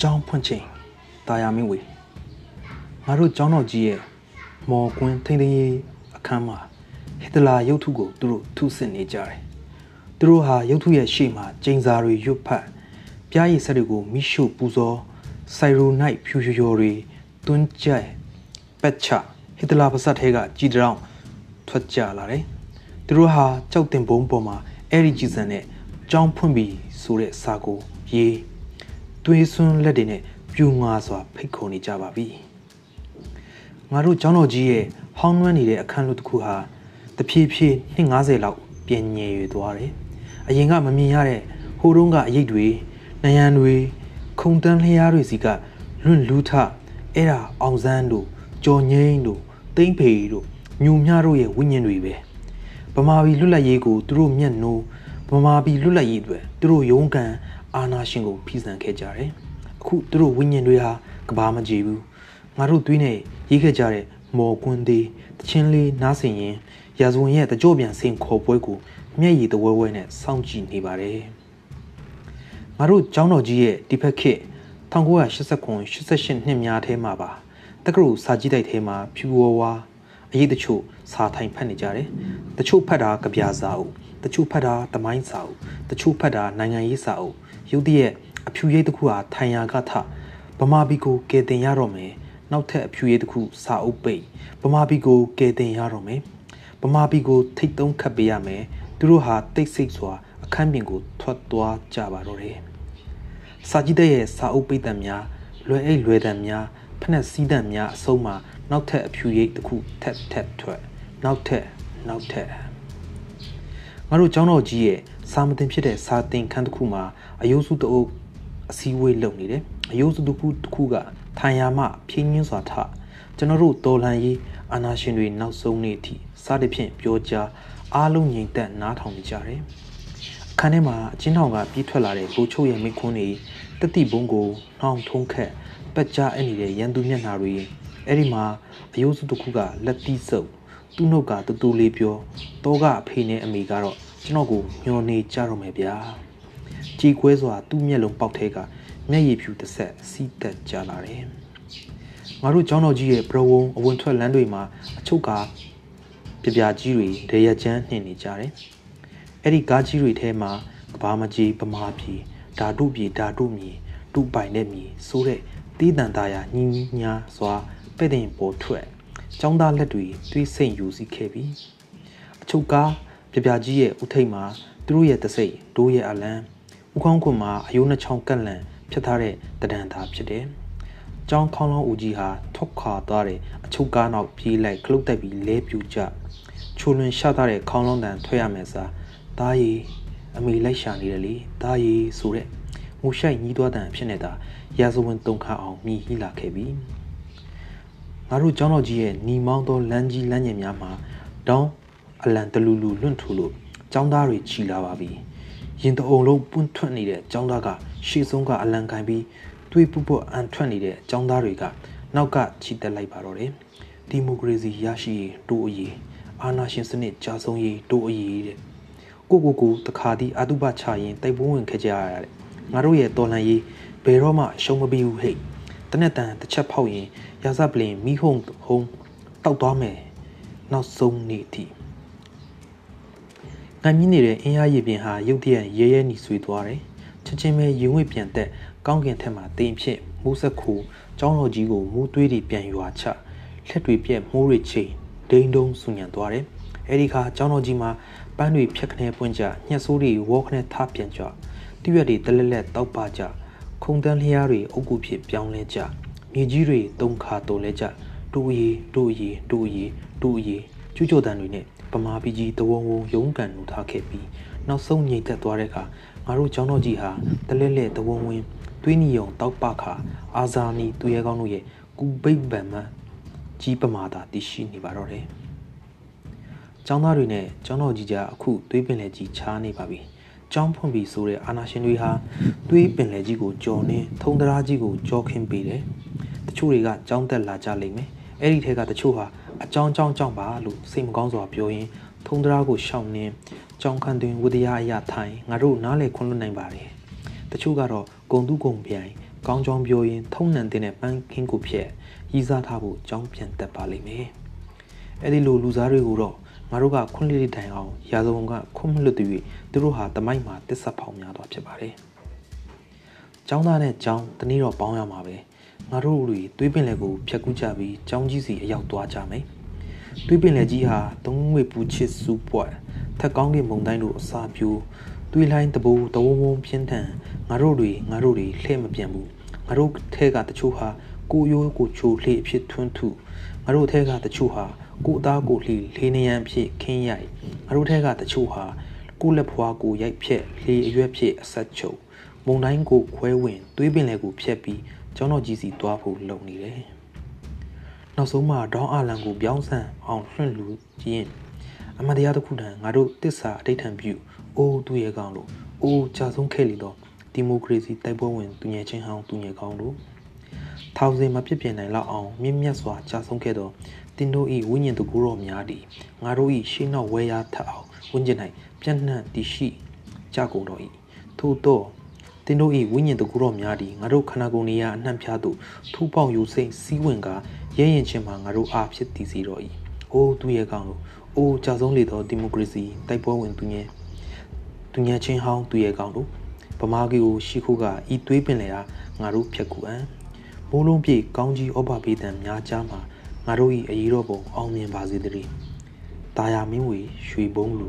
ကျောင်းဖွင့်ချိန်တာယာမင်းဝေငါတို့ကျောင်းတော်ကြီးရဲ့မော်ကွင်းထိန်းသိမ်းရေးအခန်းမှာဟစ်တလာရုပ်ထုကိုသူတို့ထုစစ်နေကြတယ်သူတို့ဟာရုပ်ထုရဲ့ရှေ့မှာကျင်းစာတွေရွတ်ဖတ်ပြားရည်ဆက်တွေကိုမိရှုပူဇော်ဆိုင်ရိုနိုက်ဖြူဖြူကျော်တွေတွန်းကြိုက်ပက်ချဟစ်တလာပါစတ်ထဲကကြည်တောင်ထွက်ကြလာတယ်သူတို့ဟာကြောက်တင်ဘုံပေါ်မှာအဲ့ဒီကြည်စံနဲ့ကြောင်းဖွင့်ပြီးဆိုတဲ့စာကိုရေး သွေးစွန်းလက်တွေနဲ့ပြူငါစွာဖိတ်ခေါ်နေကြပါပြီငါတို့ကျောင်းတော်ကြီးရဲ့ဟောင်းနှွမ်းနေတဲ့အခန်းလို့တစ်ခုဟာတဖြည်းဖြည်း250လောက်ပြင်ညင်ရွသွားတယ်အရင်ကမမြင်ရတဲ့ဟိုတုန်းကအရေးတွေနယံတွေခုံတန်းလျားတွေစီကလွန့်လူးထအဲ့ဒါအောင်စန်းတို့ကြော်ငိမ့်တို့တိမ့်ဖေတို့ညူမြတို့ရဲ့ဝိညာဉ်တွေပဲဗမာပြည်လွတ်လပ်ရေးကိုသူတို့မျက်နှိုးဗမာပြည်လွတ်လပ်ရေးအတွက်သူတို့ရုန်းကန် အာနာရှင်ကိုဖီးဆန်ခဲ့ကြတယ်အခုသူတို့ဝိညာဉ်တွေဟာကဘာမကြည့်ဘူးငါတို့သွေးနဲ့ရေးခဲ့ကြတဲ့မော်ကွန်းသေးတချင်းလေးနားဆင်ရင်ရာဇဝင်ရဲ့တကြော့ပြန်စင်ခေါ်ပွဲကိုမျက်ရည်တဝဲဝဲနဲ့စောင့်ကြည့်နေပါတယ်ငါတို့ကျောင်းတော်ကြီးရဲ့ဒီဖက်ခေတ်1989 88နှစ်များထဲမှာပါတက္ကသိုလ်စာကြည့်တိုက်ထဲမှာဖြူဝဝါအရေးတချို့စာထိုင်ဖတ်နေကြတယ်တချို့ဖတ်တာကြပြာစာအုပ် တချို့ဖတ်တာတမိုင်းစာအုပ်တချို့ဖတ်တာနိုင်ငံရေးစာအုပ်ရုပ်တရက်အဖြူရိပ်တစ်ခုဟာထိုင်ရာကထဗမာပြည်ကိုကယ်တင်ရတော့မယ်နောက်ထပ်အဖြူရိပ်တစ်ခုစာအုပ်ပိတ်ဗမာပြည်ကိုကယ်တင်ရတော့မယ်ဗမာပြည်ကိုထိတ်တုံးခတ်ပေးရမယ်သူတို့ဟာတိတ်ဆိတ်စွာအခန်းပြင်ကိုထွက်သွားကြပါတော့တယ်စာကြည့်တဲ့ရဲ့စာအုပ်ပိတ်တံများလွယ်အိတ်လွယ်တံများဖက်နဲ့စီးတံများအဆုံးမှာနောက်ထပ်အဖြူရိပ်တစ်ခုထက်ထက်ထွက်နောက်ထပ်နောက်ထပ် ငါတို့ကျောင်းတော်ကြီးရဲ့စာမတင်ဖြစ်တဲ့စာသင်ခန်းတစ်ခုမှာအယုစုတအုပ်အစည်းအဝေးလုပ်နေတယ်အယုစုတစ်ခုတစ်ခုကထိုင်ယာမှဖြင်းညင်းစွာထကျွန်တော်တို့တော်လန်ရေးအာနာရှင်တွေနောက်ဆုံးနေ့အထိစသဖြင့်ပြောကြားအားလုံးငြိမ်သက်နားထောင်နေကြတယ်အခန်းထဲမှာအချင်းထောင်ကပြေးထွက်လာတဲ့ဘိုးချုပ်ရဲ့မိခွန်းတွေတတိဘုံကိုနှောင်ထုံးခက်ပက်ကြားအနေတဲ့ရန်သူမျက်နှာတွေအဲ့ဒီမှာအယုစုတစ်ခုကလက်တီးစုပ် သူ့နှုတ်ကတူတူလေးပြောတောကအဖေနဲ့အမေကတော့ကျွန်တော်ကိုညှော်နေကြတော့မယ်ဗျာကြည်ခွဲစွာသူ့မျက်လုံးပေါက်ထဲကမျက်ရည်ဖြူတစ်ဆက်စီးတက်ကြလာတယ်ငါတို့ကျောင်းတော်ကြီးရဲ့ဘရဝုံအဝင်ထွက်လမ်းတွေမှာအချုပ်ကားပြပြကြီးတွေဒေရချမ်းနှင်နေကြတယ်အဲ့ဒီကားကြီးတွေထဲမှာကဘာမကြီးပမာပြည်ဓာတုပြည်ဓာတုမြေတူပိုင်တဲ့မြေဆိုတဲ့တီးတန်သားရညင်းညာစွာပဲ့တဲ့ပေါ်ထွက် ចောင်းသားလက်တွေတွေးစိတ်ယူစီခဲ့ပြီအချုပ်ကားပြပြကြီးရဲ့ဥထိတ်မှာသူတို့ရဲ့တစိတ်ဒိုးရဲ့အလံဥကောင်းခွန်မှာအယိုးနှချောင်းကန့်လန့်ဖြတ်ထားတဲ့တဒံသားဖြစ်တယ်။ကျောင်းခေါင်းလောင်းဦးကြီးဟာထွက်ခွာသွားတဲ့အချုပ်ကားနောက်ပြေးလိုက်ခလုတ်တက်ပြီးလဲပြူကြချိုလွင်ရှထားတဲ့ခေါင်းလောင်းတန်ထွက်ရမယ်စားဒါရီအမေလိုက်ရှာနေတယ်လေဒါရီဆိုတဲ့ငိုရှိုက်ညီးသွားတန်ဖြစ်နေတာရာဇဝင်တုံခါအောင်မြည်ဟိလာခဲ့ပြီ ငါတို့ကျောင်းတော်ကြီးရဲ့ညီမောင်းသောလမ်းကြီးလမ်းငယ်များမှာတောင်းအလံတလူလူလွန့်ထူလို့ကျောင်းသားတွေချီလာပါပြီရင်တအုံလုံးပွန့်ထွက်နေတဲ့ကျောင်းသားကရှေ့ဆုံးကအလံခံပြီးတွေးပုပုအန်ထွက်နေတဲ့ကျောင်းသားတွေကနောက်ကချီတက်လိုက်ပါတော့တယ်ဒီမိုကရေစီရရှိရေးတိုးအရေးအာဏာရှင်စနစ်ကြာဆုံးရေးတိုးအရေးတဲ့ကိုကိုကိုတခါတည်းအတုပချရင်တိုက်ပွဲဝင်ခဲ့ကြရတဲ့ငါတို့ရဲ့တော်လှန်ရေးဘယ်တော့မှရှုံးမပြီးဘူးဟဲ့ တနက်တန်တစ်ချက်ဖောက်ရင်ရာဇပလင်မိဟုံဟုံတောက်သွားမယ်နောက်ဆုံးနေ့အထိငိုင်မြင့်နေတဲ့အင်းအားရည်ပြင်ဟာရုတ်တရက်ရဲရဲနီဆွေးသွားတယ်ချက်ချင်းပဲရင်ဝှေ့ပြန်တက်ကောင်းကင်ထက်မှာတင်ဖြစ်မိုးဆက်ခူကျောင်းတော်ကြီးကိုမိုးသွေးတွေပြန်ရွာချလက်တွေပြက်မိုးတွေချိန်ဒိန်းတုံးဆူညံသွားတယ်အဲ့ဒီခါကျောင်းတော်ကြီးမှာပန်းတွေဖြက်ခနဲပွင့်ကြညှက်ဆိုးတွေဝေါခနဲထားပြန်ကြတရွက်တွေတလက်လက်တောက်ပါကြ ခုံတန်းလျားတွေအုပ်ကူဖြစ်ပြောင်းလဲကြမြေကြီးတွေတုံခါတိုလဲကြတူရီတူရီတူရီတူရီကျူးကျော်တန်တွေနဲ့ဗမာပြည်ကြီးတဝုံဝုံရုံးကန်လူထားခဲ့ပြီးနောက်ဆုံးငြိမ်သက်သွားတဲ့အခါငါတို့ကျောင်းတော်ကြီးဟာတလဲလဲတဝုံဝင်းသွေးနီယုံတောက်ပခါအာဇာနီသူရဲကောင်းတို့ရဲ့ကူပိတ်ဗံမကြီးပမာတာတည်ရှိနေပါတော့တယ်။ကျောင်းသားတွေနဲ့ကျောင်းတော်ကြီးကြားအခုသွေးပင်လယ်ကြီးချားနေပါပြီ။ ကျောင်းဖွင့်ပြီးဆိုတဲ့အာနာရှင်တွေဟာသွေးပင်လယ်ကြီးကိုကြော်နေထုံတရာကြီးကိုကြောခင်းပေးတယ်။တချို့တွေကကျောင်းတက်လာကြလိမ့်မယ်။အဲ့ဒီထဲကတချို့ဟာအကြောင်းကြောင်းကြောင်းပါလို့စိတ်မကောင်းစွာပြောရင်းထုံတရာကိုရှောင်နေကြောင်းခန့်တွင်ဝိဒရာအရာထိုင်ငါတို့နားလေခွန်းလွတ်နိုင်ပါတယ်တချို့ကတော့ဂုံတုဂုံပြိုင်ကောင်းကြောင်းပြောရင်ထုံနှံတဲ့ပန်းခင်းကိုဖြက်ရည်စားထားဖို့ကြောင်းပြန်တက်ပါလိမ့်မယ်အဲ့ဒီလိုလူစားတွေကိုတော့ ငါတို့ကခွန်းလေးတိုင်အောင်ရာဇဝံကခွန်းမလွတ်သေး၍သူတို့ဟာတမိုက်မှာတစ္ဆဖောင်များသွားဖြစ်ပါတယ်။ကျောင်းသားနဲ့ကျောင်းတနည်းတော့ပေါင်းရမှာပဲ။ငါတို့တွေတွေးပင်လေကိုဖြတ်ကူးကြပြီးကျောင်းကြီးစီအရောက်သွားကြမယ်။တွေးပင်လေကြီးဟာသုံးငွေပူချစ်စုပွက်ထက်ကောင်းကင်မုံတိုင်းတို့အစာပြိုးတွေးလိုင်းတဘူတဝုံဝုံပြင်းထန်ငါတို့တွေငါတို့တွေလှဲ့မပြန်ဘူး။ငါတို့ထဲကတချို့ဟာကိုရိုးကိုချိုလှေ့အဖြစ်ထွန်းထုငါတို့ထဲကတချို့ဟာ ကိုအသားကိုလှီလေးနေရန်ဖြစ်ခင်းရိုက်ငါတို့ထဲကတချို့ဟာကိုလက်ဖွားကိုရိုက်ဖြက်လေအရွက်ဖြစ်အဆက်ချုပ်မုံတိုင်းကိုခွဲဝင်သွေးပင်လေကိုဖြက်ပြီးကျောင်းတော်ကြီးစီသွားဖို့လုပ်နေတယ်နောက်ဆုံးမှာဒေါင်းအာလန်ကိုပြောင်းဆန်အောင်လွှင့်လူခြင်းအမတရားတစ်ခုတည်းငါတို့တစ္ဆာအဋိဌံပြုအိုးသူရဲ့ကောင်လို့အိုးကြာဆုံးခဲ့လေတော့ဒီမိုကရေစီတိုက်ပွဲဝင်သူငယ်ချင်းဟောင်းသူငယ်ကောင်းတို့ ထောင်စင်မဖြစ်ပြနိုင်လောက်အောင်မြင့်မြတ်စွာကြာဆုံးခဲ့သောတင်တို့ဤဝိညာဉ်တကူတော်များသည်ငါတို့ဤရှေးနောက်ဝဲရထအောင်ဝိညာဉ်၌ပြန့်နှံ့တည်ရှိကြကုန်တော်ဤထို့သောတင်တို့ဤဝိညာဉ်တကူတော်များသည်ငါတို့ခန္ဓာကိုယ်နေရာအနှံ့ဖြားသို့ထူပေါင်ယူစိမ့်စီးဝင်ကရဲရင်ချင်းမှာငါတို့အားဖြစ်တည်စီတော်ဤအိုးသူရဲ့ကောင်တို့အိုးကြာဆုံးလေသောဒီမိုကရေစီတိုက်ပွဲဝင်သူငယ်သူငယ်ချင်းဟောင်းသူရဲ့ကောင်တို့ဗမာကြီးကိုရှိခုကဤသွေးပင်လေအားငါတို့ဖြတ်ကူအံ မိုးလုံးပြေကောင်းကြီးဩဘာပေးတံများကြားမှာငါတို့၏အရေးတော်ပုံအောင်မြင်ပါစေတည်း။တာယာမင်းဝေရွှေဘုံလူ